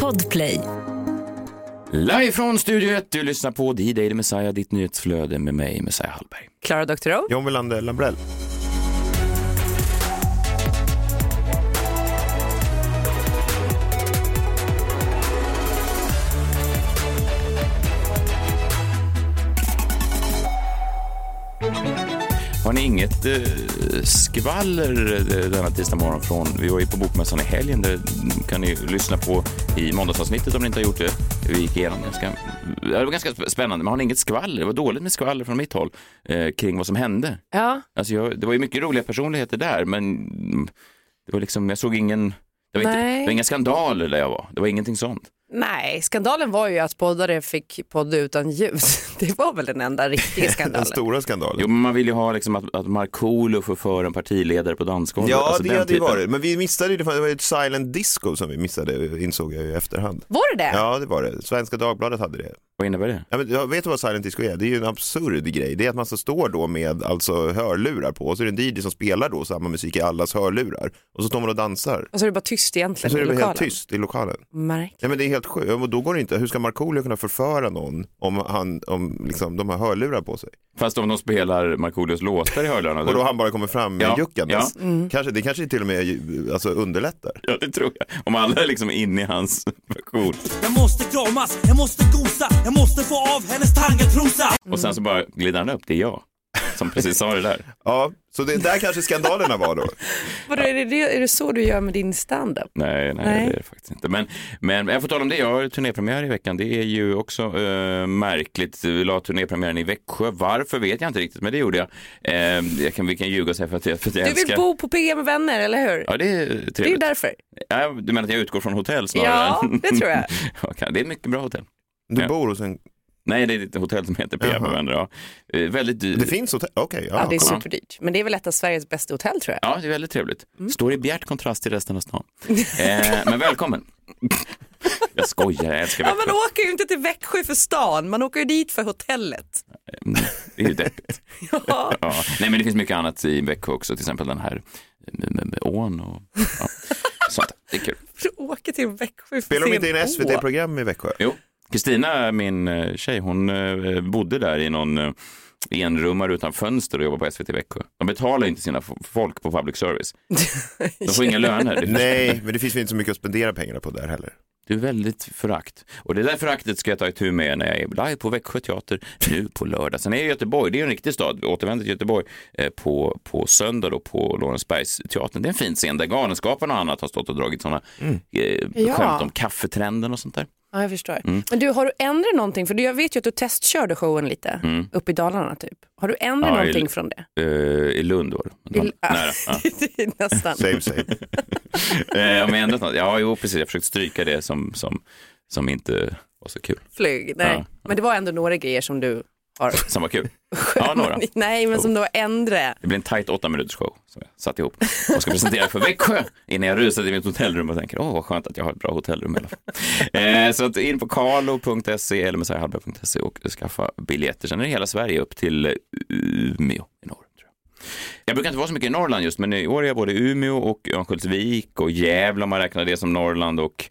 Podplay. Live från Studio 1, du lyssnar på The Daily Messiah, ditt nyhetsflöde med mig, Messiah Hallberg. Klara Doktorow. John Wilander Lambrell. Har ni inget eh, skvaller eh, denna tisdag morgon från, vi var ju på Bokmässan i helgen, det kan ni lyssna på i måndagsavsnittet om ni inte har gjort det. Vi gick igenom ganska, det var ganska spännande, men har ni inget skvaller? Det var dåligt med skvaller från mitt håll eh, kring vad som hände. Ja, Alltså jag, det var ju mycket roliga personligheter där, men det var liksom, jag såg ingen, det var, inte, det var inga skandaler där jag var, det var ingenting sånt. Nej, skandalen var ju att poddare fick podda utan ljud. Det var väl den enda riktiga Den skandalen. stora skandalen. Jo, men man vill ju ha liksom att, att Markoolio får föra en partiledare på dansgolvet. Ja, Alltså det den hade ju varit. Men vi missade ju, det var ju ett silent disco som vi missade, insåg jag ju i efterhand. Var det det? Ja, det var det. Svenska Dagbladet hade det. Vad innebär det? Ja, men, jag vet du vad silent disco är? Det är ju en absurd grej. Det är att man så står då med alltså hörlurar på och så är det en DJ som spelar då samma musik i allas hörlurar. Och så står man och dansar. Och så är det bara tyst Och egentligen så är det bara lokalen. helt tyst i lokalen. Ja, men det är helt sjukt. Ja, då går det inte. Hur ska Markoolio kunna förföra någon om, han, om liksom, de har hörlurar på sig? Fast om de spelar Markoolios låtar i hörlurarna. Och då han bara kommer fram med Ja, juckandes. Mm. Kanske, det kanske till och med alltså, underlättar. Ja, det tror jag. Om alla är liksom inne i hans version. Jag måste kramas, jag måste gosa, jag måste få av hennes tangatrosa. Och sen så bara glider han upp, det är jag. Som precis sa det där. Ja, så det där kanske skandalerna var då. Vadå, är, det, är det så du gör med din standup? Nej, nej, Nej. det är det faktiskt inte. Men, men jag får tala om det, jag har turnépremiär i veckan. Det är ju också eh, märkligt. Vi la turnépremiären i Växjö. Varför vet jag inte riktigt, men det gjorde jag. Eh, jag kan, vi kan ljuga och säga för att jag, för att jag Du vill älskar... bo på PG med vänner, eller hur? Ja, det är det är trevligt. därför. Ja, du menar att jag utgår från hotell snarare? Ja, det tror jag. Det är mycket bra hotell. Du Ja. bor hos en... Nej, det är ett hotell som heter P.M. Jaha. Vänner. Ja. Eh, Väldigt dyrt. Det finns hotell? Okej, Ja, ja. det är superdyrt. Men det är väl ett av Sveriges bästa hotell tror jag. Ja, det är väldigt trevligt. Mm. Står i bjärt kontrast till resten av stan. Eh, men välkommen. Jag skojar, jag älskar Ja, Växjö. man åker ju inte till Växjö för stan, man åker ju dit för hotellet. Mm, Det är ju deppigt. Ja. Ja. Nej, men det finns mycket annat i Växjö också, till exempel den här med, med, med ån och ja, sånt. Det är kul. Du åker till Växjö för Spelar de att inte se in. SVT-program i Växjö? Jo, Kristina, min eh, tjej, hon eh, bodde där i någon eh, enrummare utan fönster och jobbade på SVT Växjö. De betalar inte sina folk på public service. De får inga löner. Nej, men det finns väl inte så mycket att spendera pengarna på där heller. Du är väldigt förakt. Och det där föraktet ska jag ta itu med när jag är live på Växjö teater nu på lördag. Sen är jag i Göteborg, det är en riktig stad. Vi återvänder till Göteborg eh, på, på söndag då på Lorensbergsteatern. Det är en fin scen där Galenskaparna och annat har stått och dragit sådana eh, Ja. skämt om kaffetrenden och sånt där. Ja, jag förstår. Mm. Men du, har du ändrat någonting? För du, jag vet ju att du testkörde showen lite, uppe i Dalarna typ. Har du ändrat Mm. Ja, i- någonting från det? Eh, I Lund var det. I- Nära. Ja. Nästan. Same, same. Eh, om jag ändrat något? Ja, jo, precis. Jag försökte stryka det som, som, som inte var så kul. Flyg, nej. Ja. Men det var ändå några grejer som du. Som var kul. Ja, några. nej, men som har ändrat. Det blir en tight åtta minuters show som jag satt ihop och ska presentera för Växjö innan jag rusar till mitt hotellrum och tänker åh vad skönt att jag har ett bra hotellrum i alla fall. Eh, så att in på carlo.se eller messiahallberg.se och skaffa biljetter. Sen är det hela Sverige upp till Umeå i norr. Tror jag. jag brukar inte vara så mycket i Norrland just men i år är jag både i Umeå och Örnsköldsvik och Gävle om man räknar det som Norrland och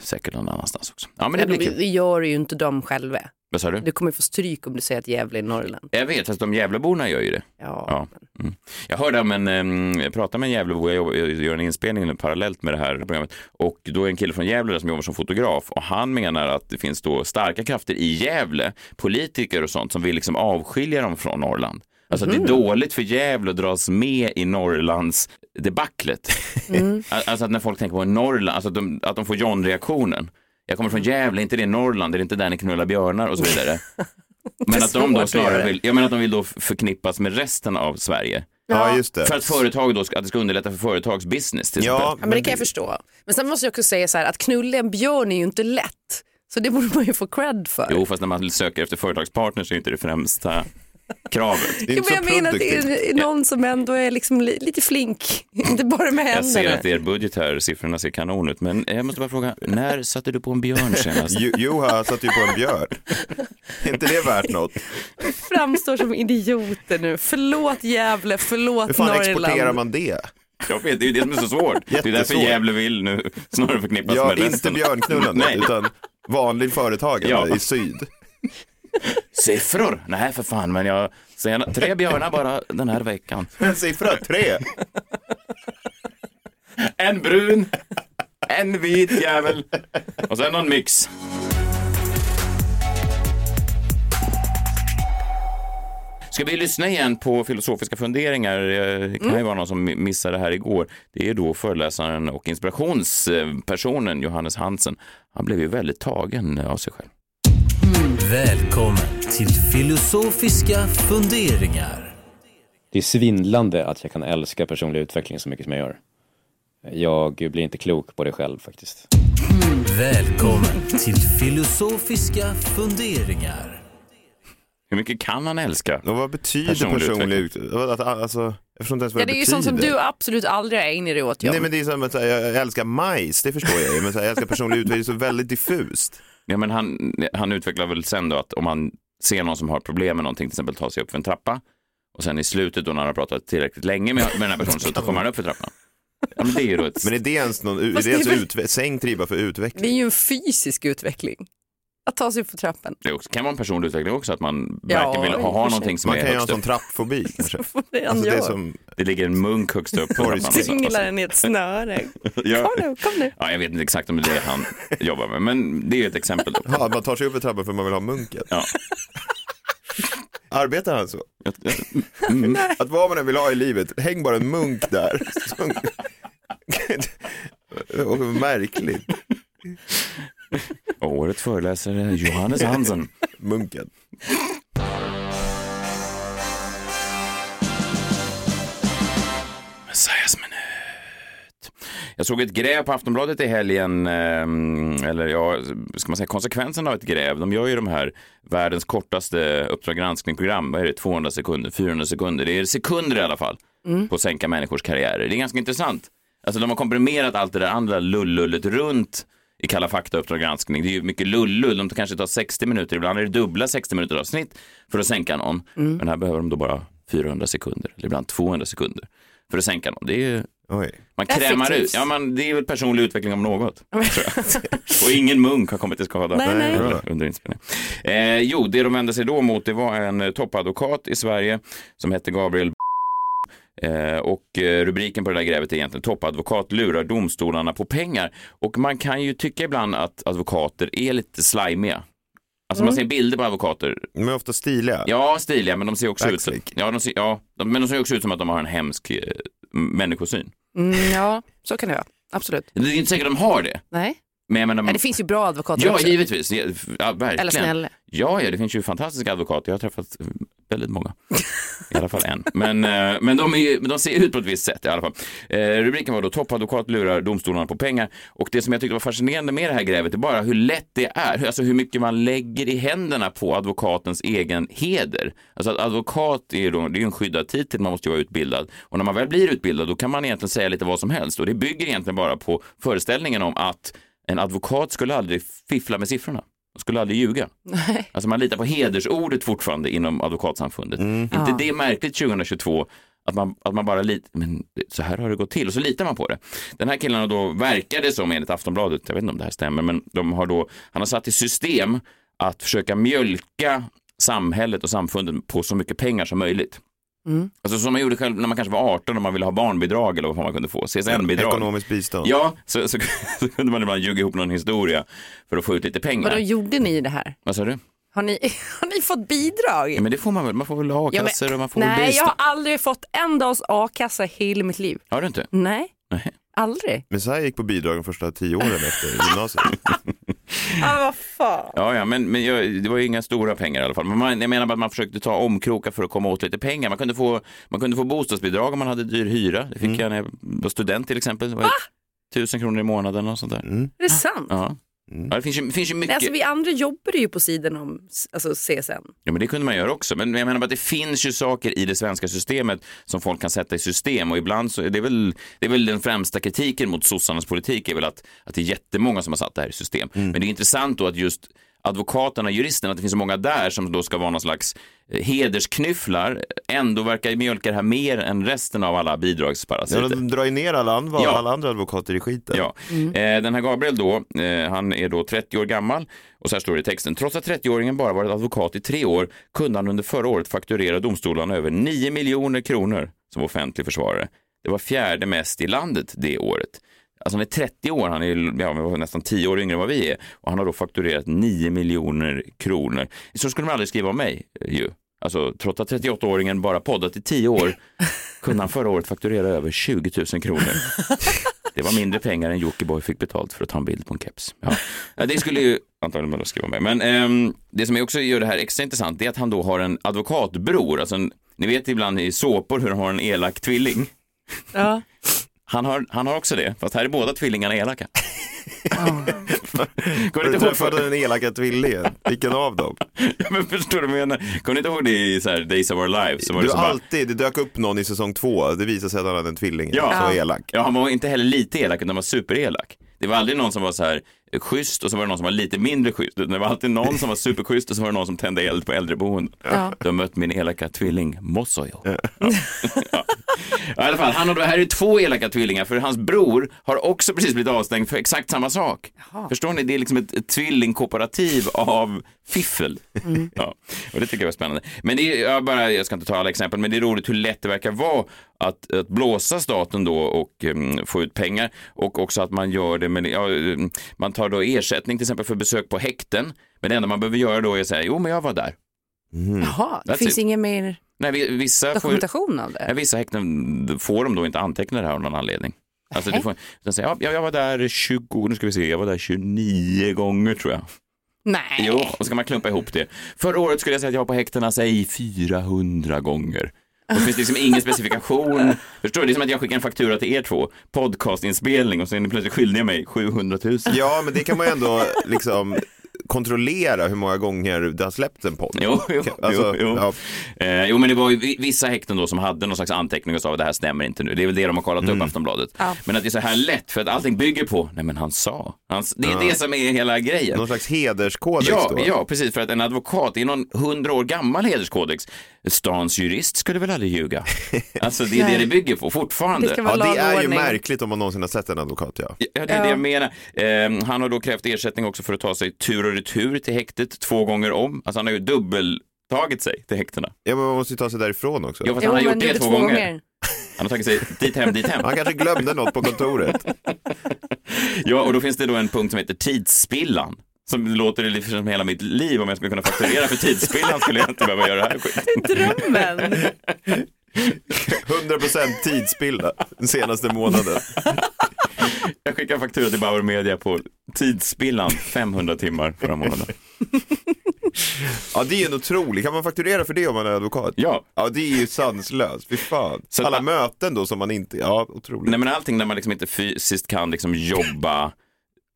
säkert någon annanstans också. Ja men det blir kul. vi gör ju inte dem själva. Vad sa du? Du kommer få stryk om du säger att Gävle är Norrland. Jag vet, fast de Gävleborna gör ju det. Ja. Ja. Mm. Jag hörde om en, um, jag pratade med en Gävlebo, jag, jobbar, jag gör en inspelning parallellt med det här programmet och då är en kille från Gävle som jobbar som fotograf och han menar att det finns då starka krafter i Gävle, politiker och sånt som vill liksom avskilja dem från Norrland. Alltså det är dåligt för Gävle att dras med i Norrlands debaclet. Alltså att när folk tänker på Norrland, alltså att de, att de får John-reaktionen. Jag kommer från Gävle, inte det Norrland, det är inte där ni knullar björnar och så vidare. Men att de då snarare det. vill, jag menar att de vill då förknippas med resten av Sverige. Ja, just det. För att företag då, ska, att det ska underlätta för företags business till Ja, exempel. Ja, men det kan jag förstå. Men sen måste jag också säga så här, att knulla en björn är ju inte lätt. Så det borde man ju få cred för. Jo, fast när man söker efter företagspartners är inte det främsta kravet. Det är Jo, inte men så jag menar att det är någon som ändå är liksom li- lite flink, inte bara med Jag ser händerna. att er budget här, siffrorna ser kanon ut, men jag måste bara fråga, när satte du på en björn senast? Jo- Joha satt ju på en björn. Är inte det värt något? Framstår som idioter nu. Förlåt Gävle, förlåt Hur fan exporterar Norrland. man det? Jag vet, det är ju det som är så svårt. Det är därför Jättesvårt. Gävle vill nu snarare förknippas Ja, med inte resten. björnknullande, Nej. utan vanlig företagare Ja. i syd. Siffror? Nej, för fan, men jag ser tre björnar bara den här veckan. En siffra, tre. En brun, en vit jävel och sen någon mix. Ska vi lyssna igen på filosofiska funderingar? Det kan ju vara någon som missade det här igår. Det är då föreläsaren och inspirationspersonen Johannes Hansen. Han blev ju väldigt tagen av sig själv. Välkommen till filosofiska funderingar. Det är svindlande att jag kan älska personlig utveckling så mycket som jag gör. Jag blir inte klok på det själv faktiskt. Välkommen till filosofiska funderingar. Hur mycket kan han älska? Och vad betyder Personlig personlig utveckling? Alltså, jag förstår inte ens vad Ja, det är ju sånt som du absolut aldrig har ägnat dig åt John. Nej men det är som att jag älskar majs, det förstår jag ju. Men så här, jag älskar personlig utveckling, det är så väldigt diffust. Ja, men han, han utvecklar väl sen då att om man ser någon som har problem med någonting, till exempel ta sig upp för en trappa och sen i slutet då när han har pratat tillräckligt länge med, med den här personen så kommer han upp för trappan. Ja, men det är ju då ett... Men är det ens någon, är det ens det är väl- utve- sänkt ribba för utveckling? Det är ju en fysisk utveckling. Att ta sig upp för trappen. Det kan vara en personlig utveckling också, att man Ja, verkligen vill i och ha, ha någonting som Man är kan ju ha en högst sån upp. trappfobi kanske. Det Alltså det som, Det ligger en munk högst upp på trappan. Dinglar den i ett snöre. Ja. Kom nu, kom nu. Ja, jag vet inte exakt om det är det han jobbar med, men det är ett exempel. Då. ja, man tar sig upp för trappan för man vill ha munken. Ja. Arbetar han så? Jag- jag- Att vad man än vill ha i livet, häng bara en munk där. Märkligt, Årets föreläsare Johannes Hansen. munken. Messias minut. Jag såg ett gräv på Aftonbladet i helgen, eh, eller ja, ska man säga konsekvensen av ett gräv. De gör ju de här världens kortaste Uppdrag granskning-program. Vad är det, 200 sekunder, 400 sekunder? Det är sekunder i alla fall på att sänka människors karriärer. Det är ganska intressant. Alltså de har komprimerat allt det där andra lullullet runt i Kalla fakta Uppdrag granskning. Det är ju mycket lullull. De kanske tar 60 minuter, ibland är det dubbla 60 minuter avsnitt för att sänka någon. Men här behöver de då bara 400 sekunder, eller ibland 200 sekunder för att sänka någon. Det är ju Oj. man krämar Effektivt. ut. Ja, man, det är väl personlig utveckling om något. Och ingen munk har kommit till skada Nej, nej. Under- inspelningen. Eh, jo, det de vände sig då mot det var en toppadvokat i Sverige som hette Gabriel och eh, rubriken på det där grävet är egentligen toppadvokat lurar domstolarna på pengar. Och man kan ju tycka ibland att advokater är lite slimiga. Alltså man ser bilder på advokater. De är ofta stiliga. Ja, stiliga, men de ser också ut som, ja, de ser, ja, de, men de ser också ut som att de har en hemsk eh, människosyn. Mm, ja, så kan det vara. Absolut. Det är inte säkert att de har det. Nej. Men menar, Nej, det finns ju bra advokater ja, också. givetvis. Ja, ja, verkligen. Eller snälla. Ja, ja, det finns ju fantastiska advokater. Jag har träffat väldigt många. I alla fall en. Men, eh, men de, är, de ser ut på ett visst sätt i alla fall. Eh, rubriken var då toppadvokat lurar domstolarna på pengar. Och det som jag tyckte var fascinerande med det här grävet är bara hur lätt det är. Alltså hur mycket man lägger i händerna på advokatens egen heder. Alltså att advokat är ju då, det är en skyddad titel, man måste ju vara utbildad. Och när man väl blir utbildad då kan man egentligen säga lite vad som helst. Och det bygger egentligen bara på föreställningen om att en advokat skulle aldrig fiffla med siffrorna. Skulle aldrig ljuga. Nej. Alltså man litar på hedersordet fortfarande inom advokatsamfundet. Inte Ja. det märkligt 2022 att man, att man bara litar, men så här har det gått till och så litar man på det. Den här killen har då, verkade som enligt Aftonbladet, jag vet inte om det här stämmer, men de har då, han har satt i system att försöka mjölka samhället och samfunden på så mycket pengar som möjligt. Mm. Alltså som man gjorde själv när man kanske var 18 och man ville ha barnbidrag eller vad man kunde få, CSN-bidrag. Ekonomiskt bistånd. Ja, så, så, så kunde man ibland ljuga ihop någon historia för att få ut lite pengar. Vadå, gjorde ni det här? Vad sa du? Har ni, har ni fått bidrag? Ja, men det får man väl, man får väl ha Ja, a-kassor och man får Nej, jag bistånd. har aldrig fått en dags a-kassa hela mitt liv. Har du inte? Nej, Nej. aldrig. Men så här gick på bidrag de första tio åren efter gymnasiet. Ja, vad fan. Ja, ja, men, men jag, det var ju inga stora pengar i alla fall. Men man, jag menar bara att man försökte ta omkrokar för att komma åt lite pengar. Man kunde få, man kunde få bostadsbidrag om man hade dyr hyra. Det fick Mm. jag när jag var student till exempel. Det var tusen kronor i månaden och sånt där. Mm. Är det sant? Ja. Ja, det finns ju, det finns ju mycket. Nej, alltså, vi andra jobbade ju på sidan om alltså, CSN. Ja, men det kunde man göra också. Men jag menar bara att det finns ju saker i det svenska systemet som folk kan sätta i system och ibland så är det väl, det är väl den främsta kritiken mot sossarnas politik är väl att, att det är jättemånga som har satt det här i system. Men det är intressant då att just advokaterna, juristerna, att det finns så många där som då ska vara någon slags eh, hedersknyfflar, ändå verkar mjölka det här mer än resten av alla Ja, bidragsparasiter. de drar ju ner alla andra, Ja. alla andra advokater i skiten. Ja. Eh, den här Gabriel då, eh, han är då 30 år gammal och så här står det i texten. Trots att 30-åringen bara varit advokat i tre år kunde han under förra året fakturera domstolarna över 9 miljoner kronor som offentlig försvarare. Det var fjärde mest i landet det året. Alltså han är 30 år, han är ja, nästan 10 år yngre än vad vi är och han har då fakturerat 9 miljoner kronor. Så skulle man aldrig skriva om mig ju. Alltså trots att 38-åringen bara poddat i 10 år kunde han förra året fakturera över 20 000 kronor. Det var mindre pengar än Jockiboi fick betalt för att ta en bild på en keps. Ja. Det skulle ju antagligen man då skriva med. Men ehm, det som också gör det här extra intressant är att han då har en advokatbror. Alltså en, ni vet ibland i såpor hur de har en elak tvilling. Ja. Han har, han har också det, fast här är båda tvillingarna elaka. Kommer du inte ihåg träffat för... den elaka tvillingen? Vilken av dem? ja, men förstår du vad jag menar? Kommer ni inte ihåg det i så här, Days of Our Lives? Så var det Du så bara... alltid, det dök upp någon i säsong två, det visade sig att han hade en tvilling Ja. som var elak. Ja, han var inte heller lite elak, utan han var superelak. Det var aldrig någon som var så här schysst och så var det någon som var lite mindre schysst. Det var alltid någon som var superschysst och så var det någon som tände eld på äldreboenden. Ja. Du har mött min elaka tvilling Mossojo. Ja. Ja. I alla fall, han och det här är två elaka tvillingar för hans bror har också precis blivit avstängd för exakt samma sak. Förstår ni? Det är liksom ett, ett tvillingkooperativ av fiffel. Ja. Och det tycker jag var spännande. Men det är, jag, bara, jag ska inte ta alla exempel, men det är roligt hur lätt det verkar vara att, att blåsa staten då och um, få ut pengar och också att man gör det med, ja, um, man tar då ersättning till exempel för besök på häkten. Men det enda man behöver göra då är att säga, jo men jag var där. Jaha, det That's finns it. ingen mer Nej, vi- vissa får, dokumentation av ja, det? vissa häkten får de då inte anteckna det här av någon anledning. Alltså, du får, utan säga, ja, jag var där 20, nu ska vi se, jag var där 29 gånger tror jag. Nej. Jo, och så ska man klumpa ihop det. Förra året skulle jag säga att jag var på häktena, säg 400 gånger. Det finns liksom ingen specifikation. Förstår du? Det är som att jag skickar en faktura till er två, podcastinspelning och så är ni plötsligt skyldiga mig 700 000. Ja, men det kan man ju ändå liksom kontrollera hur många gånger det har släppts en podd. Jo, jo, Alltså, jo, jo. ja. Eh, jo, men det var ju vi- vissa häkten då som hade någon slags anteckning och sa att det här stämmer inte nu. Det är väl det de har kollat Mm. upp Aftonbladet. Ja. Men att det är så här lätt för att allting bygger på, nej men han sa. Han, det är Ja. det som är hela grejen. Någon slags hederskodex Ja, då. ja, precis. För att en advokat, det är någon hundra år gammal hederskodex. Stans jurist skulle väl aldrig ljuga. Alltså det är det det bygger på fortfarande. Det ska vara Ja, det är ju märkligt om man någonsin har sett en advokat, ja. Ja, det är det jag menar. Eh, han har då krävt ersättning också för att ta sig tur och retur till häktet två gånger om. Alltså han har ju dubbeltagit sig till häktena. Ja, men man måste ju ta sig därifrån också. Jo, fast han har gjort det två två gånger. gånger. Han har tagit sig dit hem, dit hem. Han kanske glömde något på kontoret. Ja, och då finns det då en punkt som heter tidsspillan. Som låter lite som hela mitt liv. Om jag skulle kunna fakturera för tidsspillan skulle jag inte behöva göra det här skiten. Drömmen. 100% tidsspilla den senaste månaden. Jag skickar faktura till Bauer Media på tidsspillan 500 timmar förra månaden. Ja, det är ju otroligt. Kan man fakturera för det om man är advokat? Ja, Ja, det är ju sanslöst. Fy fan. Så Alla möten då som man inte, ja, otroligt. nej men allting när man liksom inte fysiskt kan liksom jobba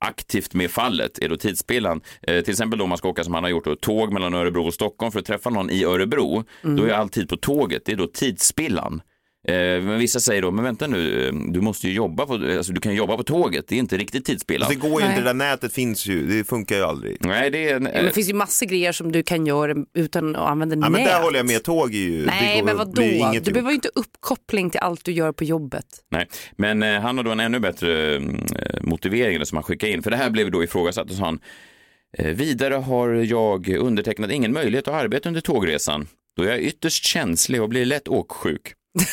aktivt med fallet är då tidsspillan. Eh, till exempel då om man ska åka som han har gjort då, tåg mellan Örebro och Stockholm för att träffa någon i Örebro. Då är all tid på tåget, det är då tidsspillan. Eh, men vissa säger då, men vänta nu, eh, du måste ju jobba på, alltså du kan jobba på tåget, det är inte riktigt tidsspillan. Alltså, det går ju inte, det där nätet finns ju, det funkar ju aldrig. Nej, det är en, Ja, men det finns ju massor grejer som du kan göra utan att använda Ja, nät. men där håller jag med, tåg är ju, Nej, går, men vadå? Du gjort. behöver ju inte uppkoppling till allt du gör på jobbet. Nej, men eh, han har då en ännu bättre eh, motivering som han skickade in. För det här blev då ifrågasatt och sa han, eh, vidare har jag undertecknat ingen möjlighet att arbeta under tågresan då jag är ytterst känslig och blir lätt åksjuk.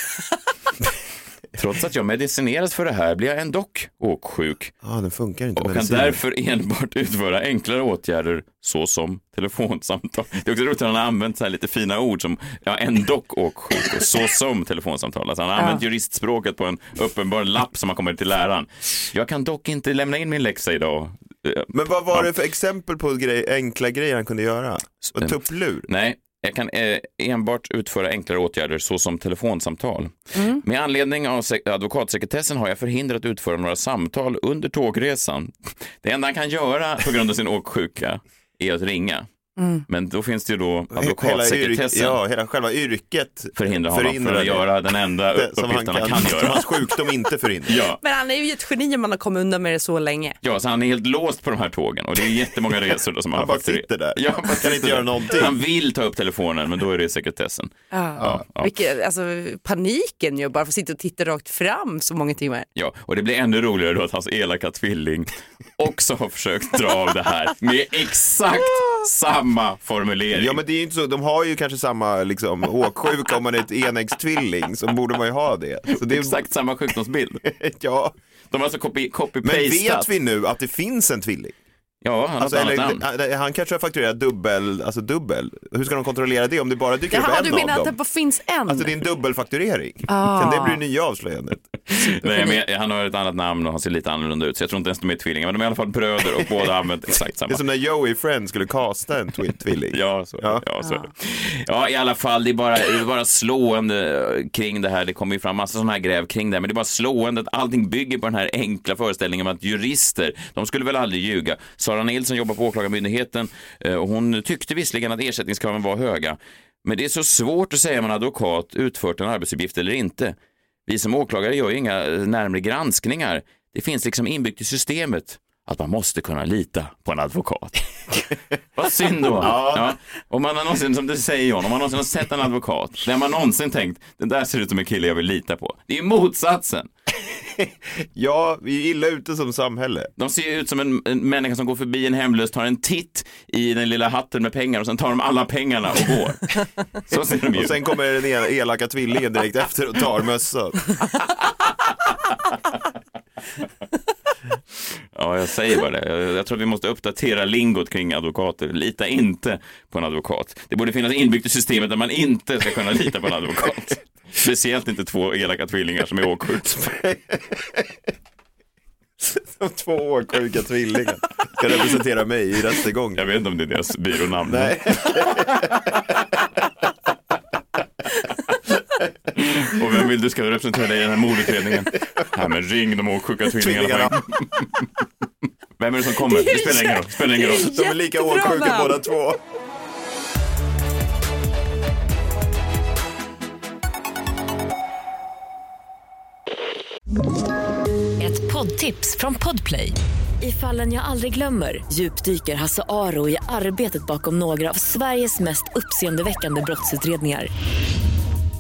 Trots att jag medicineras för det här blir jag ändå åksjuk Ja, den funkar inte. och kan därför enbart utföra enklare åtgärder såsom telefonsamtal. Det är också roligt att han har använt så här lite fina ord som ja, ändå åksjuk och såsom telefonsamtal. Alltså han har använt juristspråket på en uppenbar lapp som har kommit till läraren. Jag kan dock inte lämna in min läxa idag. Men vad var det för exempel på grej, enkla grejer han kunde göra? Tupplur? Nej, jag kan eh, enbart utföra enklare åtgärder såsom telefonsamtal. Med anledning av sek- advokatsekretessen har jag förhindrat utföra några samtal under tågresan. Det enda han kan göra på grund av sin åksjuka är att ringa. Men då finns det ju då Hela advokatsekretessen ja, hela själva yrket förhindrar honom från förhindrar att det. göra den enda Det som han uppgiften han kan, kan som göra. hans sjukdom inte förhindrar. Ja. Men han är ju ett geni om man har kommit undan med det så länge. Ja, så han är helt låst på de här tågen och det är jättemånga resor då som han, Han bara sitter där. Ja, han Kan inte göra någonting. Han vill ta upp telefonen men då är det sekretessen. Ja, ja. Vilket, alltså, paniken ju, bara för att sitta och titta rakt fram så många timmar. Ja, och det blir ännu roligare då att hans elaka tvilling också har försökt dra av det här med exakt samma formulering. Ja men det är inte så, de har ju kanske samma liksom, åksjuka om man är ett enäggstvilling, så borde man ju ha det. Det är, Exakt samma sjukdomsbild. ja. De har alltså copy- Men copy-pastat. vet vi nu att det finns en tvilling? Ja, han har Alltså, ett annat eller, namn. han kanske har fakturerat dubbel, alltså dubbel. Hur ska de kontrollera det om det bara dyker Jaha, upp du en menar av att det dem? bara finns en? Alltså det är en dubbelfakturering. Ah. Kan det bli det nya avslöjandet? Nej, men han har ett annat namn och han ser lite annorlunda ut så jag tror inte ens de är tvillingar men de är i alla fall bröder och båda har använt exakt Det samma. är som när Joey i Friends skulle casta en tvilling. Ja, så, Ja. ja. så det. Ja, i alla fall, det är, bara, det är bara slående kring det här. Det kommer ju fram massa sådana här gräv kring det här, men det är bara slående att allting bygger på den här enkla föreställningen om att jurister, de skulle väl aldrig ljuga. Sara Nilsson jobbar på Åklagarmyndigheten eh, och hon tyckte visserligen att ersättningskraven var höga, men det är så svårt att säga om en advokat utfört en arbetsuppgift eller inte. Vi som åklagare gör ju inga eh, närmre närmare granskningar. Det finns liksom inbyggt i systemet att man måste kunna lita på en advokat. Vad synd då. Ja. Om man har någonsin, som du säger John, om man någonsin har sett en advokat, där man någonsin tänkt, den där ser ut som en kille jag vill lita på. Det är ju motsatsen. Ja, vi är illa ute som samhälle. De ser ut som en, en människa som går förbi en hemlös, tar en titt i den lilla hatten med pengar och sen tar de alla pengarna och går. Så ser de ju Och sen kommer den elaka tvillingen direkt efter och tar mössan. Ja, jag säger bara det. Jag, jag tror att vi måste uppdatera lingot kring advokater. Lita inte på en advokat. Det borde finnas inbyggt i systemet att man inte ska kunna lita på en advokat. Speciellt inte två elaka tvillingar som är åksjuka. De två åksjuka tvillingar ska representera mig i rättegången. Jag vet inte om det är deras byrånamn. Nej. Och vem vill du ska representera dig i den här mordutredningen? Ja, men ring de åksjuka tvillingarna. Vem är det som kommer? Det spelar ingen roll. Det spelar ingen roll. De är lika åksjuka båda två. Ett poddtips från Podplay. I fallen jag aldrig glömmer djupdyker Hasse Aro i arbetet bakom några av Sveriges mest uppseendeväckande brottsutredningar.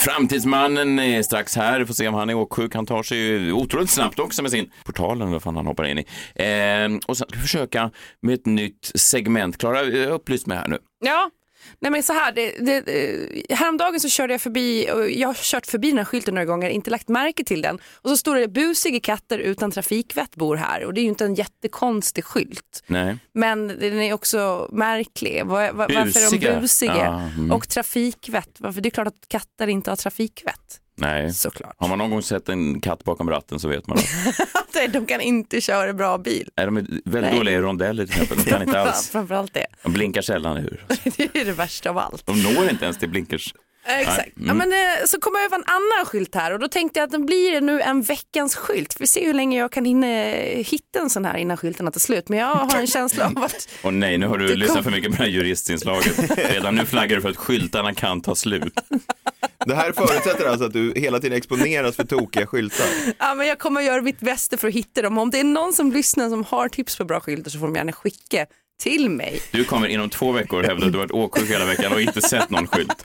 Framtidsmannen är strax här. Vi får se om han är åksjuk. Han tar sig ju otroligt snabbt också med sin portalen, eller vad fan han hoppar in i. Eh, och sen ska vi försöka med ett nytt segment. Klara, upplyst upplys mig här nu. Ja, nej men så här, det, det, eh, häromdagen så körde jag förbi, och jag har kört förbi den här skylten några gånger, inte lagt märke till den. Och så står det busiga katter utan trafikvett bor här och det är ju inte en jättekonstig skylt. Nej. Men den är också märklig. Var, var, varför är de busiga? Ja, mm. Och trafikvett, varför det är klart att katter inte har trafikvett. Nej. Såklart. Har man någon gång sett en katt bakom ratten så vet man att De kan inte köra bra bil. Nej, de är väldigt Nej. dåliga i rondeller till exempel. De kan inte alls. Framförallt det. De blinkar sällan ur. Det är det värsta av allt. De når inte ens till blinkers. Eh, Exakt. Nej. Ja, men, eh, så kom jag över en annan skylt här och då tänkte jag att det blir nu en veckans skylt. Vi ser hur länge jag kan hinna eh, hitta en sån här innan skyltarna tar slut. Men jag har en känsla av att Och nej, nu har du Det lyssnat kom- för mycket på det här juristinslaget. Redan nu flaggar du för att skyltarna kan ta slut. Det här förutsätter alltså att du hela tiden exponeras för tokiga skyltar. ja, men jag kommer göra mitt bästa för att hitta dem. Om det är någon som lyssnar som har tips på bra skyltar så får de gärna skicka till mig. Du kommer inom två veckor hävda att du har varit åksjuk hela veckan och inte sett någon skylt.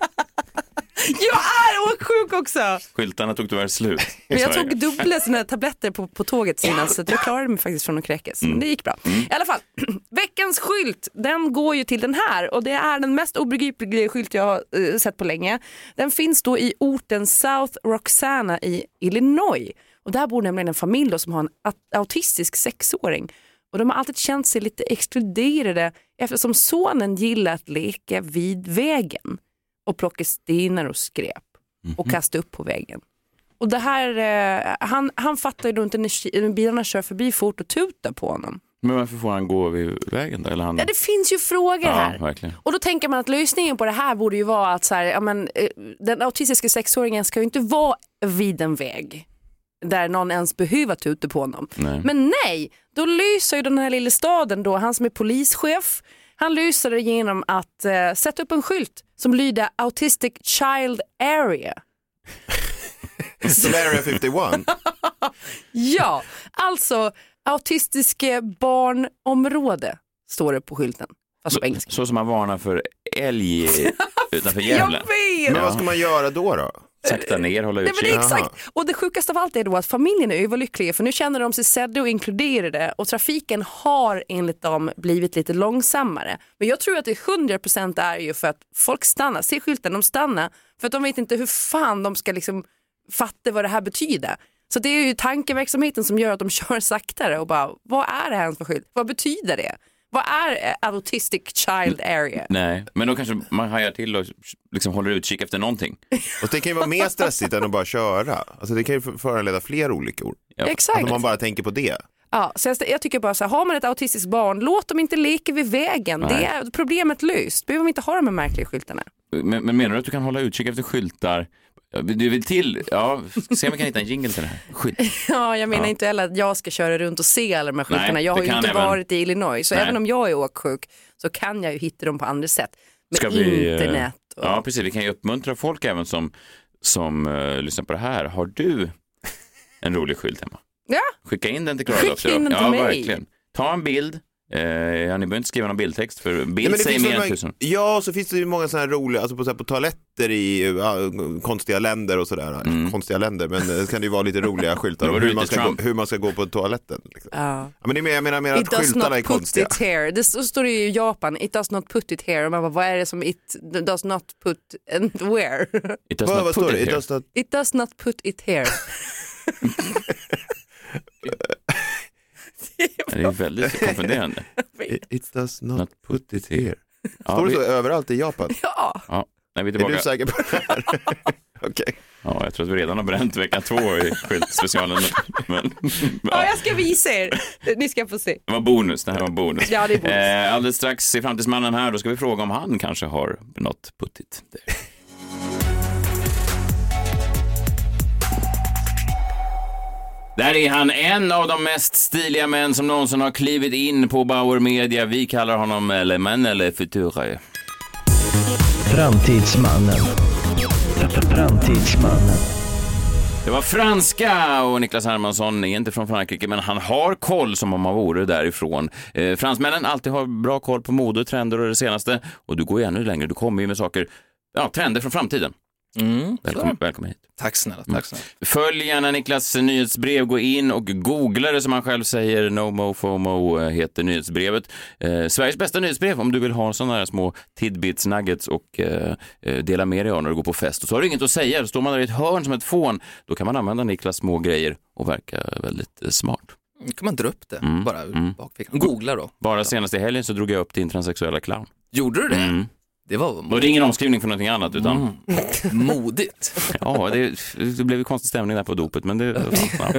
Jag är åksjuk också! Skyltarna tog tyvärr slut Men jag tog dubbla såna tabletter på, på tåget innan så jag klarade mig faktiskt från att kräkas. Mm. Men det gick bra. I alla fall, veckans skylt den går ju till den här och det är den mest obegripliga skylt jag har eh, sett på länge. Den finns då i orten South Roxana i Illinois. Och där bor nämligen en familj då som har en aut- autistisk sexåring. Och de har alltid känt sig lite exkluderade eftersom sonen gillar att leka vid vägen och plocka stenar och skräp. och kasta upp på väggen. Och det här, eh, han, han fattar ju då inte när bilarna kör förbi fort och tutar på honom. Men varför får han gå vid vägen då? Eller han... Ja, det finns ju frågor Ja, här. verkligen. Och då tänker man att lösningen på det här borde ju vara att så här, ja, men, eh, den autistiska sexåringen ska ju inte vara vid en väg där någon ens behöver tuta på honom. Nej. Men nej, då löser ju den här lilla staden då, han som är polischef, han löser det genom att eh, sätta upp en skylt som lyder Autistic Child Area. Som Area 51. Ja, alltså autistiska barnområde står det på skylten. Fast på engelska. Så som man varnar för älg utanför Jag Gävle. vet! Men vad ska man göra då? då? Sakta ner, hålla Nej, men det är utkik. exakt. Och det sjukaste av allt är då att familjen är överlyckliga för nu känner de sig sedda och inkluderade och trafiken har enligt dem blivit lite långsammare. Men jag tror att det 100% är ju för att folk stannar, ser skylten, de stannar för att de vet inte hur fan de ska liksom fatta vad det här betyder. Så det är ju tankeverksamheten som gör att de kör saktare och bara, vad är det här ens för skylt? Vad betyder det? Vad är eh, autistic child area? Nej, men då kanske man hajar till och liksom håller utkik efter någonting. Och det kan ju vara mer stressigt än att bara köra. Alltså det kan ju föranleda fler olyckor. Ja. Exakt. Alltså om man bara tänker på det. Ja, så jag, jag tycker bara så här, har man ett autistiskt barn, låt dem inte leka vid vägen. Nej. Det är problemet löst. Behöver vi inte ha de här märkliga skyltarna. Men, men menar du att du kan hålla utkik efter skyltar? Du vill till, ja, se om vi kan hitta en jingle till det här. Skylt. Ja, jag menar Ja. inte heller att jag ska köra runt och se alla de här skyltarna. Jag har ju inte även- varit i Illinois, så Nej. även om jag är åksjuk så kan jag ju hitta dem på andra sätt. Med Ska vi, eh, internet. Och... Ja, precis. Vi kan ju uppmuntra folk även som, som uh, lyssnar på det här. Har du en rolig skylt hemma? Ja. Skicka in den till Klara Skicka in den till ja, mig. verkligen. Ta en bild. Eh, ja, ni behöver inte skriva någon bildtext för bild Ja, säger mer än tusen. Ja, så finns det ju många sådana här roliga, alltså på, så här, på toaletter i ja, konstiga länder och sådär. Konstiga länder, men det kan det ju vara lite roliga skyltar Mm. Om hur man, ska gå, hur man ska gå på toaletten. Liksom. Ja. Ja, men det är mer, jag menar, mer It att does skyltarna är not put konstiga. it here. Det så står det ju i Japan, it does not put it here. Och man bara, vad är det som it does not put and where? It does Vad, not vad put it It does not... It does not put it here. Det är väldigt konfunderande. It, does not Not put it here. Ja, Står det vi, så överallt i Japan? ja. ja, nej, vi är Är du säker på det här? Okej. Ja, jag tror att vi redan har bränt vecka två i skyltspecialen. Men, ja, ja, jag ska visa er. Ni ska få se. det var bonus. Det här var bonus. Ja, det är bonus. Eh, alldeles strax i Framtidsmannen här, då ska vi fråga om han kanske har något puttigt. Där. Är han, en av de mest stiliga män som någonsin har klivit in på Bauer Media. Vi kallar honom Le Man eller Future. Framtidsmannen. Framtidsmannen. Det var franska och Niklas Hermansson är inte från Frankrike, men han har koll som om han vore därifrån. Eh, fransmännen alltid har bra koll på mode, trender och det senaste. Och du går ju ännu längre, du kommer ju med saker, ja, trender från framtiden. Mm, Välkommen, välkommen hit. Tack snälla, tack snälla. Följ gärna Niklas nyhetsbrev, gå in och googla det som han själv säger. No Mo FOMO eh, heter nyhetsbrevet. Eh, Sveriges bästa nyhetsbrev om du vill ha sådana här små tidbits, nuggets och eh, eh, dela med dig av när du går på fest. Och så har du inget att säga, då står man där i ett hörn som ett fån. Då kan man använda Niklas små grejer och verka väldigt eh, smart. Då kan man dra upp det Mm, bara ur mm. bakfickan. Googla då. Bara senast i helgen så drog jag upp din transsexuella clown. Gjorde du det? Mm. Det var Och det är ingen omskrivning för någonting annat utan Mm. modigt. ja, det, det blev ju konstig stämning där på dopet men det, ja.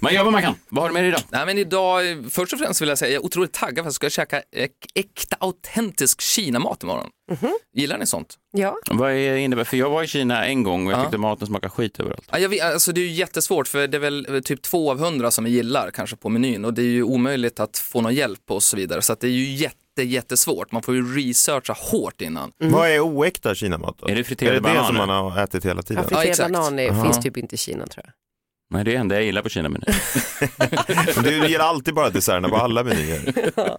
Man gör vad man kan. Vad har du med dig idag? Nej, men idag, först och främst vill jag säga, jag är otroligt taggad för att jag ska käka äk, äkta autentisk Kinamat imorgon. Gillar ni sånt? Ja. Vad är, innebär, för jag var i Kina en gång och jag Ja. tyckte maten smakade skit överallt. Ja, jag vet, alltså det är ju jättesvårt för det är väl eh, typ två av hundra som vi gillar kanske på menyn och det är ju omöjligt att få någon hjälp och så vidare så att det är ju jätte, jättesvårt. Man får ju researcha hårt innan. Vad är oäkta kinamat då? Är det Är friterade det det bananer? som man har ätit hela tiden? Ja, Friterad exakt. banan är, Jaha. finns typ inte i Kina tror jag. Nej, det är det enda jag gillar på Kina-menyn. Men Du gillar alltid bara desserterna på alla menyer.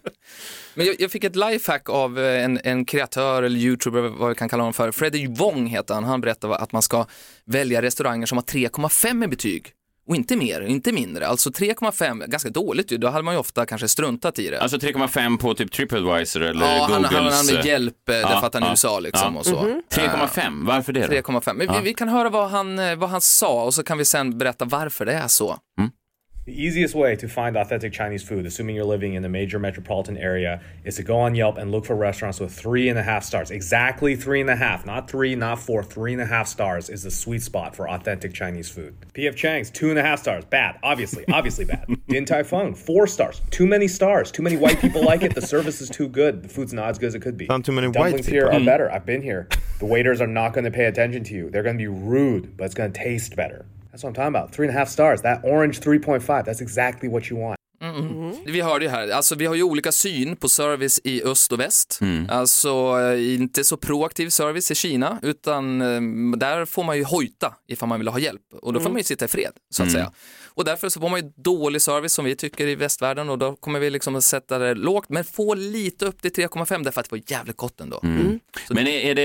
Men jag, jag fick ett lifehack av eh, en, en kreatör eller youtuber, vad vi kan kalla honom för. Freddie Wong heter han. Han berättade att man ska välja restauranger som har 3,5 i betyg. Och inte mer, inte mindre. Alltså 3,5, ganska dåligt ju. Då hade man ju ofta kanske struntat i det. Alltså 3,5 på typ Tripadvisor eller ja, han, Googles... han använde hjälp eh, därför ja, att han är ja, USA liksom ja. och så. 3,5, varför det då? 3,5. Men Ja. vi, vi kan höra vad han, eh, vad han sa och så kan vi sen berätta varför det är så. The easiest way to find authentic Chinese food, assuming you're living in a major metropolitan area, is to go on Yelp and look for restaurants with three and a half stars. Exactly three and a half, not three, not four. Three and a half stars is the sweet spot for authentic Chinese food. PF Chang's two and a half stars, bad, obviously, obviously bad. Din Tai Fung, four stars, too many stars. Too many white people like it. The service is too good. The food's not as good as it could be. Found too many the white dumplings here people. are better. I've been here. The waiters are not going to pay attention to you. They're going to be rude, but it's going to taste better. That's what I'm talking about. Three and a half stars. That orange 3.5. That's exactly what you want. Vi hörde ju här, alltså vi har ju olika syn på service i öst och väst. Alltså eh, inte så proaktiv service i Kina, utan eh, där får man ju hojta ifall man vill ha hjälp och då får man ju sitta i fred, så att säga. Och därför så får man ju dålig service som vi tycker i västvärlden och då kommer vi liksom att sätta det lågt, men få lite upp till 3,5 därför att det var jävligt gott ändå. Men är, är, det,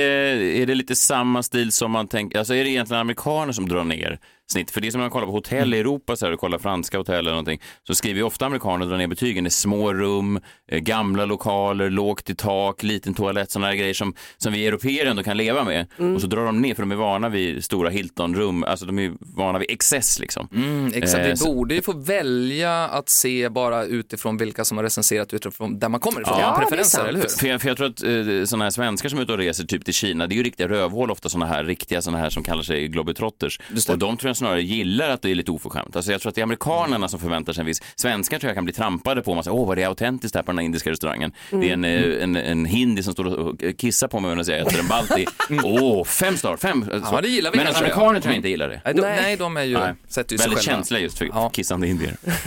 är det lite samma stil som man tänker, alltså är det egentligen amerikaner som drar ner snitt? För det är som när man kollar på hotell i Europa, så här, och kollar franska hotell eller någonting, så skriver ju ofta amerikaner drar ner betygen. Det är små rum, eh, gamla lokaler, lågt i tak, liten toalett, sådana här grejer som, som vi europeer ändå kan leva med. Och så drar de ner, för de är vana vid stora Hilton-rum, alltså de är vana vid excess liksom. Mm, exakt, Eh, vi så- borde ju få välja att se bara utifrån vilka som har recenserat utifrån där man kommer ifrån, Ja, preferenser, eller hur? För jag, för jag tror att eh, sådana här svenskar som är ute och reser typ till Kina, det är ju riktiga rövhål ofta sådana här riktiga sådana här som kallar sig globetrotters. Och de tror jag snarare gillar att det är lite oförskämt. Alltså jag tror att det är amerikanerna som förväntar sig en viss, svenskar tror jag kan bli trampade på, man säger åh vad det är autentiskt här på den här indiska restaurangen. Det är en, eh, en, en hindi som står och kissar på mig medan jag äter en balti. Åh, fem star, fem. Så. det gillar vi Men amerikaner tror jag inte gillar det. Nej, de, Nej. nej, de är ju, Nej. sätter ju sig Väldigt själva. känsliga just för Ja. kissande indier.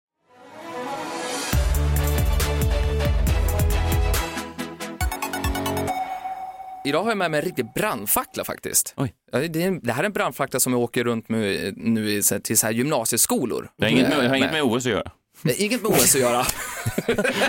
Idag har jag med mig en riktig brandfackla faktiskt. Oj. Det, är det här är en brandfackla som jag åker runt med nu i, till så här gymnasieskolor. Det har inget med, har inget med OS att göra. Inget med OS att göra.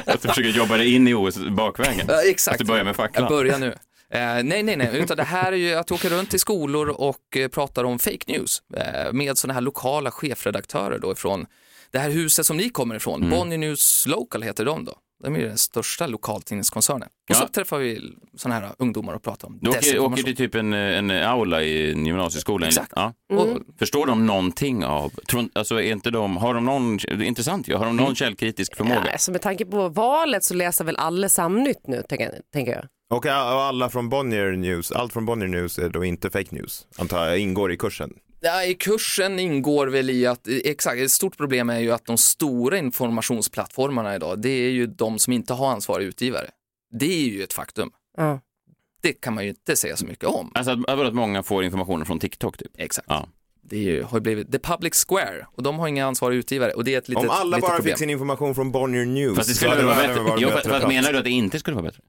Att du försöker jobba dig in i OS bakvägen. Ja, exakt. Att du börjar med facklan. Jag börjar nu. Eh, nej, nej, nej, utan det här är ju att åker runt till skolor och eh, pratar om fake news eh, med sådana här lokala chefredaktörer då ifrån det här huset som ni kommer ifrån. Mm. Bonnier News Local heter de då. De är ju den största lokaltidningskoncernen. Och så Ja. träffar vi sådana här ungdomar och pratar om Du åker, åker till typ en, en aula i en gymnasieskola? Exakt. Ja. Och, Förstår de någonting av, tror, alltså är inte de, har de någon, det är intressant ju, har de någon källkritisk förmåga? Ja, alltså med tanke på valet så läser väl alla Samnytt nu, tänker, tänker jag. Och alla från Bonnier News, allt från Bonnier News är då inte fake news, antar jag, ingår i kursen. Ja, I kursen ingår väl i att, exakt, ett stort problem är ju att de stora informationsplattformarna idag, det är ju de som inte har ansvarig utgivare. Det är ju ett faktum. Ja. Det kan man ju inte säga så mycket om. Alltså att, att många får informationen från TikTok typ? Exakt. Ja. Det är ju, har ju blivit the public square och de har ingen ansvarig utgivare och det är ett litet, Om alla litet bara problem. fick sin information från Bonnier News Fast det skulle vara bättre? Jo, fast, menar du att det inte skulle vara bättre?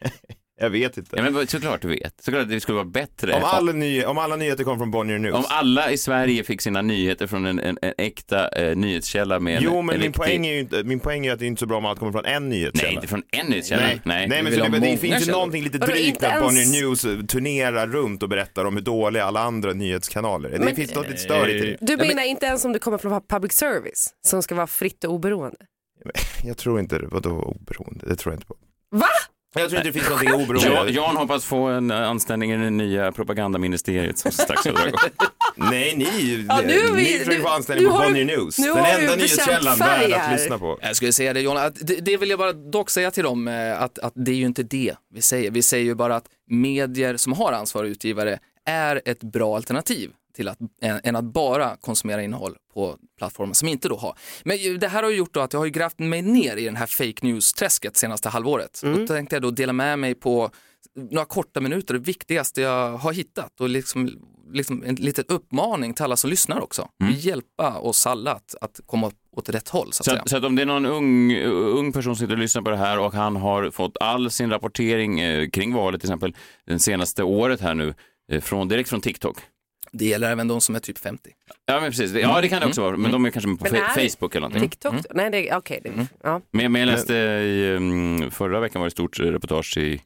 Jag vet inte. Ja, men såklart du vet. Såklart att det skulle vara bättre. Om alla, ny, om alla nyheter kom från Bonnier News. Om alla i Sverige fick sina nyheter från en, en, en äkta eh, nyhetskälla med en Jo, men min riktig- poäng, är ju inte, min poäng är att det är inte så bra om allt kommer från en nyhetskälla. Nej, inte från en nyhetskälla. Nej, Nej. Nej, men ha det, det finns ju någonting lite drygt när ens- Bonnier News eh, turnerar runt och berättar om hur dåliga alla andra nyhetskanaler är. Det finns något lite störigt i det. Du menar inte ens om det kommer från public service som ska vara fritt och oberoende? Jag tror inte det. Vadå oberoende? Det tror jag inte på. Va? Jag tror inte det finns någonting oberoende. Jan hoppas få en eh, anställning i det nya propagandaministeriet som strax ska dra igång. Nej, ni, Ja, nu är vi- ni försöker få anställning på Bonnier News. nu Den enda nyhetskällan värd att lyssna på. Jag skulle säga det John, att det, det vill jag bara dock säga till dem eh, att, att det är ju inte det vi säger. Vi säger ju bara att medier som har ansvarig utgivare är ett bra alternativ till att, än, att bara konsumera innehåll på plattformar som inte då har. Men det här har ju gjort då att jag har ju grävt mig ner i den här fake news-träsket senaste halvåret. Och då tänkte jag då dela med mig på några korta minuter, det viktigaste jag har hittat och liksom, liksom en liten uppmaning till alla som lyssnar också. Hjälpa oss alla att, att komma åt rätt håll. Så att Så att, så att om det är någon ung, ung person som sitter och lyssnar på det här och han har fått all sin rapportering eh, kring valet till exempel den senaste året här nu eh, från, direkt från TikTok. Det gäller även de som är typ 50. Ja men precis, ja det kan det också vara, men de är kanske på Men fe- är- Facebook eller någonting. TikTok? Nej, det, okej. det ja. Men, men jag läste i, um, förra veckan var det ett stort reportage i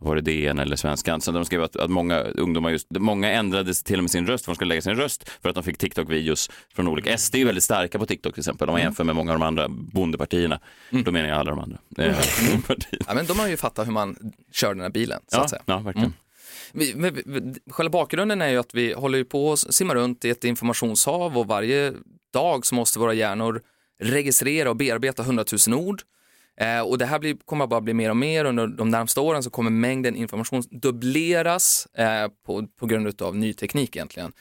var det DN eller Svenskan, så de skrev att, att många ungdomar just, många ändrade till och med sin röst, för de skulle lägga sin röst för att de fick TikTok-videos från olika, SD är ju väldigt starka på TikTok till exempel, om man jämför med många av de andra bondepartierna, då menar jag alla de andra. Eh, partierna. Ja, men de har ju fattat hur man kör den här bilen. Så Ja, att säga. ja, verkligen. Vi, vi, vi, själva bakgrunden är ju att vi håller på att simma runt i ett informationshav och varje dag så måste våra hjärnor registrera och bearbeta hundratusen ord. Eh, och det här blir, kommer bara bli mer och mer under de närmsta åren så kommer mängden information dubbleras eh, på, på grund av ny teknik egentligen.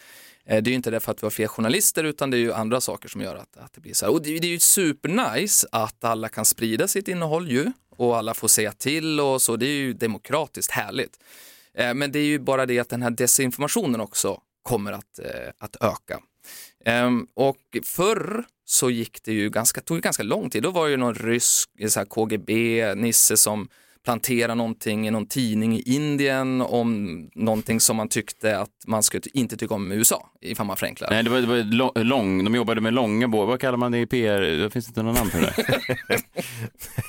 Eh, det är ju inte därför att vi har fler journalister utan det är ju andra saker som gör att, att det blir så här. Och det, det är ju supernice att alla kan sprida sitt innehåll ju och alla får säga till och så. Det är ju demokratiskt härligt. Eh, men det är ju bara det att den här desinformationen också kommer att, eh, att öka. Ehm, och förr så gick det ju ganska, tog ganska lång tid. Då var det ju någon rysk så här KGB-nisse som planterade någonting i någon tidning i Indien om någonting som man tyckte att man skulle inte tycka om i USA, ifall man förenklar. Nej, det var, det var lång, de jobbade med långa bågar, vad kallar man det i PR? Det finns inte någon namn för det.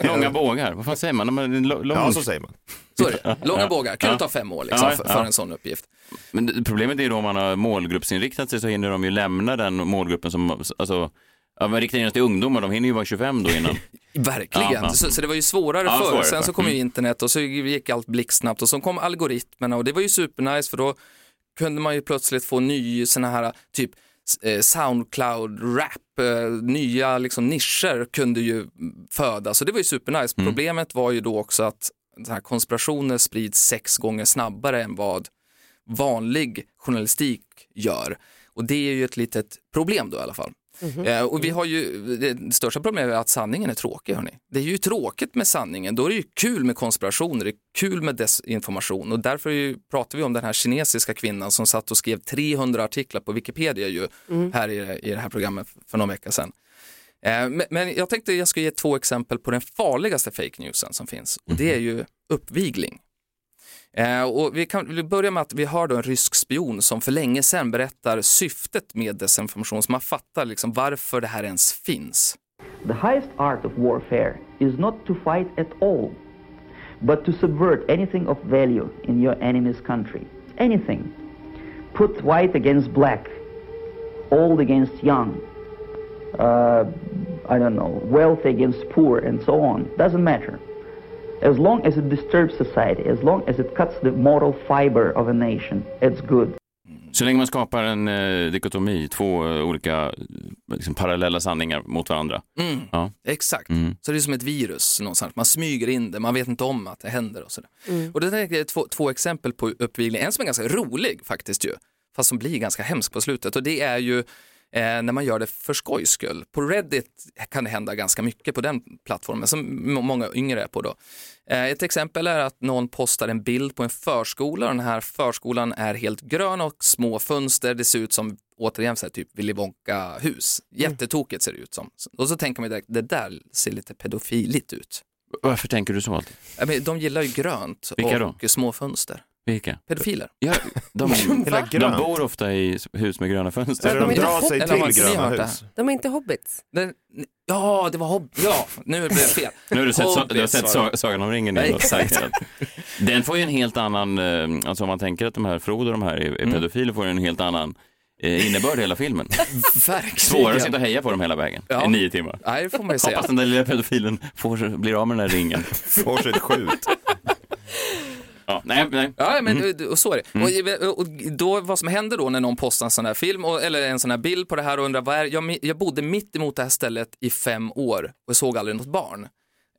långa bågar, vad fan säger man? Lo- lång... Ja, så säger man. Så är det. Långa Ja. bågar, kan Ja. ta fem år liksom, Ja, för, ja. för en sån uppgift. Men problemet är ju då om man har målgruppsinriktat sig så hinner de ju lämna den målgruppen som, alltså, ja, man riktar in sig till ungdomar, de hinner ju vara 25 då innan. Verkligen, Ja, ja. Så, så det var ju svårare Ja, förr. Sen så kom ju Mm. internet och så gick allt blixtsnabbt och så kom algoritmerna och det var ju supernice för då kunde man ju plötsligt få ny såna här typ eh, Soundcloud-rap, eh, nya liksom nischer kunde ju födas och det var ju supernice. Mm. Problemet var ju då också att så här konspirationer sprids sex gånger snabbare än vad vanlig journalistik gör. Och det är ju ett litet problem då i alla fall. Eh, och vi har ju, det största problemet är att sanningen är tråkig. Hörni. Det är ju tråkigt med sanningen, då är det ju kul med konspirationer, det är kul med desinformation och därför är ju, pratar vi om den här kinesiska kvinnan som satt och skrev 300 artiklar på Wikipedia ju, här i, i det här programmet för någon vecka sedan. Eh, men, men jag tänkte jag ska ge två exempel på den farligaste fake newsen som finns och det är ju uppvigling. Eh, och vi kan vi börja med att vi har då en rysk spion som för länge sedan berättar syftet med desinformation, så man fattar liksom varför det här ens finns. The highest art of warfare is not to fight at all, but to subvert anything of value in your enemy's country. Anything. Put white against black, old against young, uh, I don't know, wealthy against poor, and so on. Doesn't matter. As long as it disturbs society, as long as it cuts the moral fiber of a nation, it's good. Så länge man skapar en eh, dikotomi, två eh, olika eh, liksom, parallella sanningar mot varandra. Mm. Ja. Exakt, Mm. så det är som ett virus någonstans, man smyger in det, man vet inte om att det händer och sådär. Och det där är två, två exempel på uppvigling, en som är ganska rolig faktiskt ju, fast som blir ganska hemsk på slutet och det är ju eh, när man gör det för skojs skull. På Reddit kan det hända ganska mycket på den plattformen som må- många yngre är på då. Eh, ett exempel är att någon postar en bild på en förskola och den här förskolan är helt grön och små fönster, det ser ut som återigen så här, typ Willy Wonka-hus. Jättetokigt ser det ut som. Och så tänker man direkt, det där ser lite pedofiligt ut. Varför tänker du så alltid? De gillar ju grönt och små fönster. Vilka? Pedofiler. Ja, de, Hela de bor ofta i hus med gröna fönster. Eller de inte drar sig till gröna hus. De är inte hobbits. Den, ja, det var hobb... Ja, nu blev det fel. Nu har du sett, du har Hobbits sett. Sa- Sagan om ringen igen. och sagt. Den får ju en helt annan, eh, alltså om man tänker att de här Frodo och de här är, är Mm. pedofiler får en helt annan eh, innebörd i hela filmen. Verkligen. Svårare att sitta och heja på dem hela vägen Ja. i nio timmar. Nej, det får man ju säga. Hoppas den där lilla pedofilen får, blir av med den där ringen. Får sig ett skjut. Ja, nej, nej. Ja, men Mm. och så är det. Och, och då, vad som händer då när någon postar en sån här film och, eller en sån här bild på det här och undrar vad är jag, jag bodde mitt emot det här stället i fem år och såg aldrig något barn.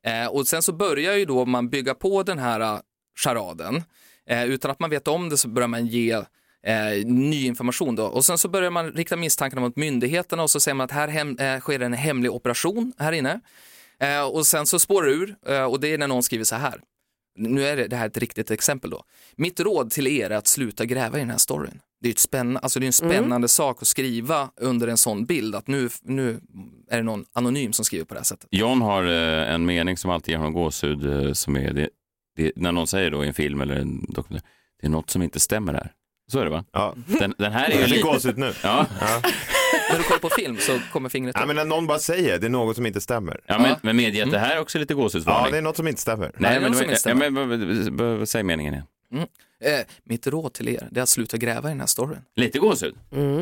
Eh, och sen så börjar ju då man bygga på den här uh, charaden. Eh, utan att man vet om det så börjar man ge eh, ny information då. Och sen så börjar man rikta misstankarna mot myndigheterna och så säger man att här hem, eh, sker en hemlig operation här inne. Eh, och sen så spårar ur eh, och det är när någon skriver så här. Nu är det, det här ett riktigt exempel då. Mitt råd till er är att sluta gräva i den här storyn. Det är, ett spänn, alltså det är en spännande sak att skriva under en sån bild, att nu, nu är det någon anonym som skriver på det här sättet. John har eh, en mening som alltid ger honom gåshud eh, som är det, det, när någon säger då i en film eller en dokumentär, det är något som inte stämmer här. Så är det va? Ja. Den, den här är Jag ju fick lite... gåshud nu. Ja. När du kollar på film så kommer fingret Ja, upp. men när någon bara säger det är något som inte stämmer. Ja, men, men medge att det här är också lite gåshudsvarning. Ja, det är något som inte stämmer. Nej, det men, men, inte ja, men, vad- vad- vad- säg meningen igen. Mm. Eh, mitt råd till er det är att sluta gräva i den här storyn. Lite gåshud.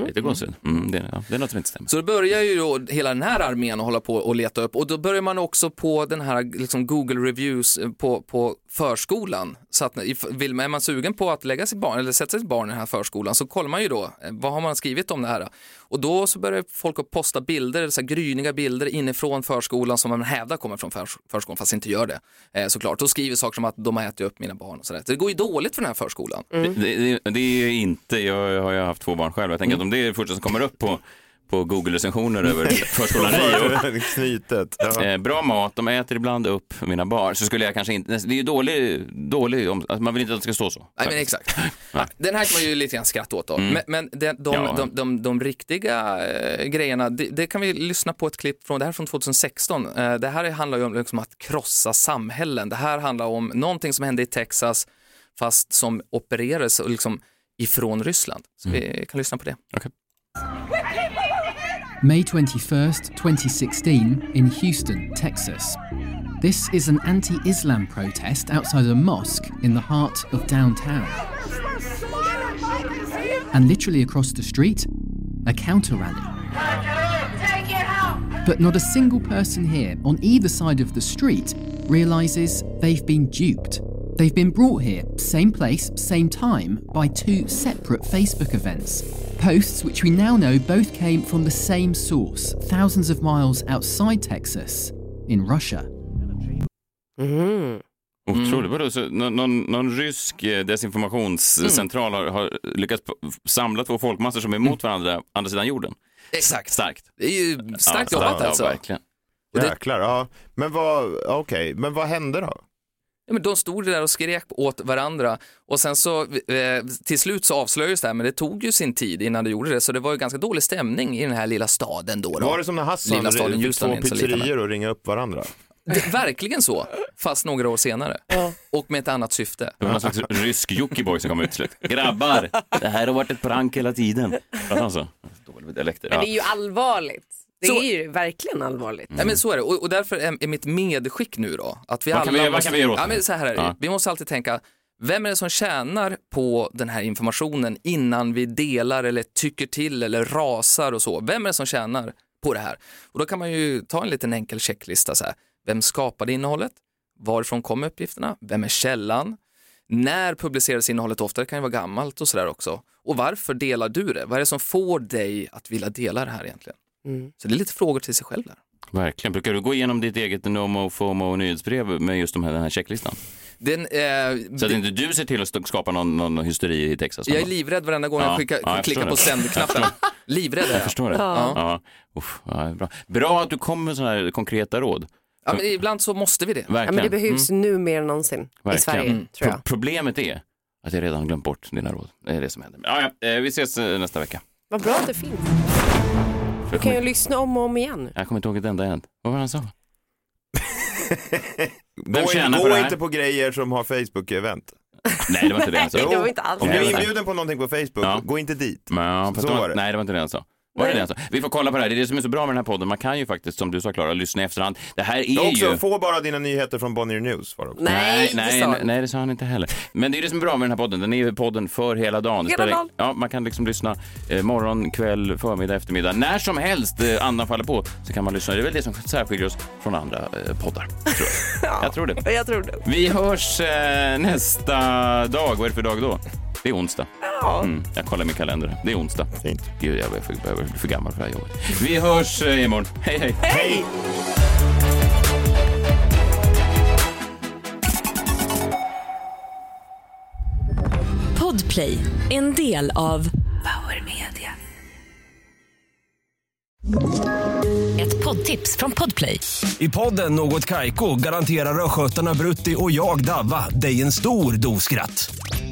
Lite gåshud. Mm, det, ja, det är något som inte stämmer. Så då börjar ju då hela den här armén att hålla på och leta upp och då börjar man också på den här liksom Google reviews eh, på, på förskolan. Så att vill man, är man sugen på att lägga sitt barn eller sätta sitt barn i den här förskolan så kollar man ju då, eh, vad har man skrivit om det här? Och då så börjar folk att posta bilder, så här gryniga bilder inifrån förskolan som man hävdar kommer från förs förskolan fast inte gör det. Eh, såklart, då skriver saker som att de har ätit upp mina barn och sådär. Så det går ju dåligt för den här förskolan. Det, det, det är ju inte, jag har ju haft två barn själv, jag tänker att om det är det första som kommer upp på, på Google-recensioner över förskolan Rio. Knytet. Ja. Eh, bra mat, de äter ibland upp mina barn. Så skulle jag kanske inte, det är ju dålig, dålig om, alltså man vill inte att det ska stå så. Nej men exakt. Den här kan man ju lite grann skratta åt då. Men, men de, de, Mm. Ja. de, de, de riktiga eh, grejerna, det, det kan vi lyssna på ett klipp från, det här är från 2016. Eh, det här handlar ju om liksom att krossa samhällen. Det här handlar om någonting som hände i Texas fast som opererades och liksom ifrån Ryssland. Så Mm. vi kan lyssna på det. May 21st, 2016, in Houston, Texas. This is an anti Islam protest outside a mosque in the heart of downtown. And literally across the street, a counter rally. But not a single person here on either side of the street realizes they've been duped. They've been brought here, same place, same time, by two separate Facebook events. Posts which we now know both came from the same source, thousands of miles outside Texas, in Russia. Mm. Otroligt. Vadå, så någon, någon, rysk eh, desinformationscentral har, har lyckats samla två folkmassor som är emot varandra andra sidan jorden? Exakt. Starkt. Det är ju starkt Ja, jobbat ja, alltså. verkligen. Och det- Jäklar, ja. Men vad, okej, men vad hände då? Ja, men de stod där och skrek åt varandra och sen så eh, till slut så avslöjades det här men det tog ju sin tid innan det gjorde det så det var ju ganska dålig stämning i den här lilla staden då. då. Var det som när Hassan Lilla staden fick två pizzerior och ringa upp varandra? Det, verkligen så, fast några år senare. Och med ett annat syfte. Det var någon slags rysk Jockiboi som kom ut slut. Grabbar, det här har varit ett prank hela tiden. Pratade han så? Dålig dialekter. Men Ja. det är ju allvarligt. Det Så- är ju verkligen allvarligt. Nej, men så är det och, och därför är, är mitt medskick nu då att vi Vad alla kan vi- vad måste, kan vi göra åt ja, det? men så här är det. Ja. Vi måste alltid tänka, vem är det som tjänar på den här informationen innan vi delar eller tycker till eller rasar och så? Vem är det som tjänar på det här? Och då kan man ju ta en liten enkel checklista så här. Vem skapade innehållet? Varifrån kom uppgifterna? Vem är källan? När publiceras innehållet ofta? Det kan ju vara gammalt och sådär också. Och varför delar du det? Vad är det som får dig att vilja dela det här egentligen? Så det är lite frågor till sig själv där. Verkligen. Brukar du gå igenom ditt eget NoMo, FOMO nyhetsbrev med just de här, den här checklistan? Den, eh, Så att inte du ser till att skapa någon, någon hysteri i Texas? Jag är livrädd varenda gång jag skickar, jag klickar på sändknappen. Jag förstår- Livrädd är Jag förstår det. Ja. Ja. Uff, ja, bra. bra att du kommer med sådana här konkreta råd. Ja, men ibland så måste vi det. Verkligen. Ja, men det behövs nu mer än någonsin i Verkligen. Sverige, Mm. tror Pro- jag. Problemet är att jag redan glömt bort dina råd. Det är det som händer. Ja, ja, eh, vi ses eh, nästa vecka. Vad bra att det finns. Du Jag kan ju lyssna om och om igen. jag kommer inte ihåg ett enda än. Vad var det han sa? Gå, in, tjänar på gå det här? inte på grejer som har Facebook-event. Nej, det var inte det han sa. Nej, det var inte alls Om du det. är inbjuden på någonting på Facebook, Ja. gå inte dit. Men, ja, fast Så det var, var det. Nej, det var inte det han sa. Var det det sa? Vi får kolla på det här. Det är det som är så bra med den här podden. Man kan ju faktiskt, som du sa Klara, lyssna i efterhand. Det här är Och också, ju... få bara dina nyheter från Bonnier News. Var det också. Nej, nej, det sa nej, han. nej, det sa han inte heller. Men det är det som är bra med den här podden. Den är ju podden för hela dagen. Hela spelar- dagen. Ja, man kan liksom lyssna eh, morgon, kväll, förmiddag, eftermiddag. När som helst eh, andan faller på så kan man lyssna. Det är väl det som särskiljer oss från andra eh, poddar. Tror jag. jag tror det. Jag tror det. Vi hörs eh, nästa dag. Vad är det för dag då? Det är onsdag. Mm, jag kollar min kalender. Det är onsdag. Fint. Gud, jag är för, jag är för gammal för det här jobbet. Vi hörs eh, imorgon. Hej, hej. Hej! Podplay, en del av Power Media. Ett poddtips från Podplay. I podden Något Kaiko garanterar östgötarna Brutti och jag, Davva, dig en stor dos skratt.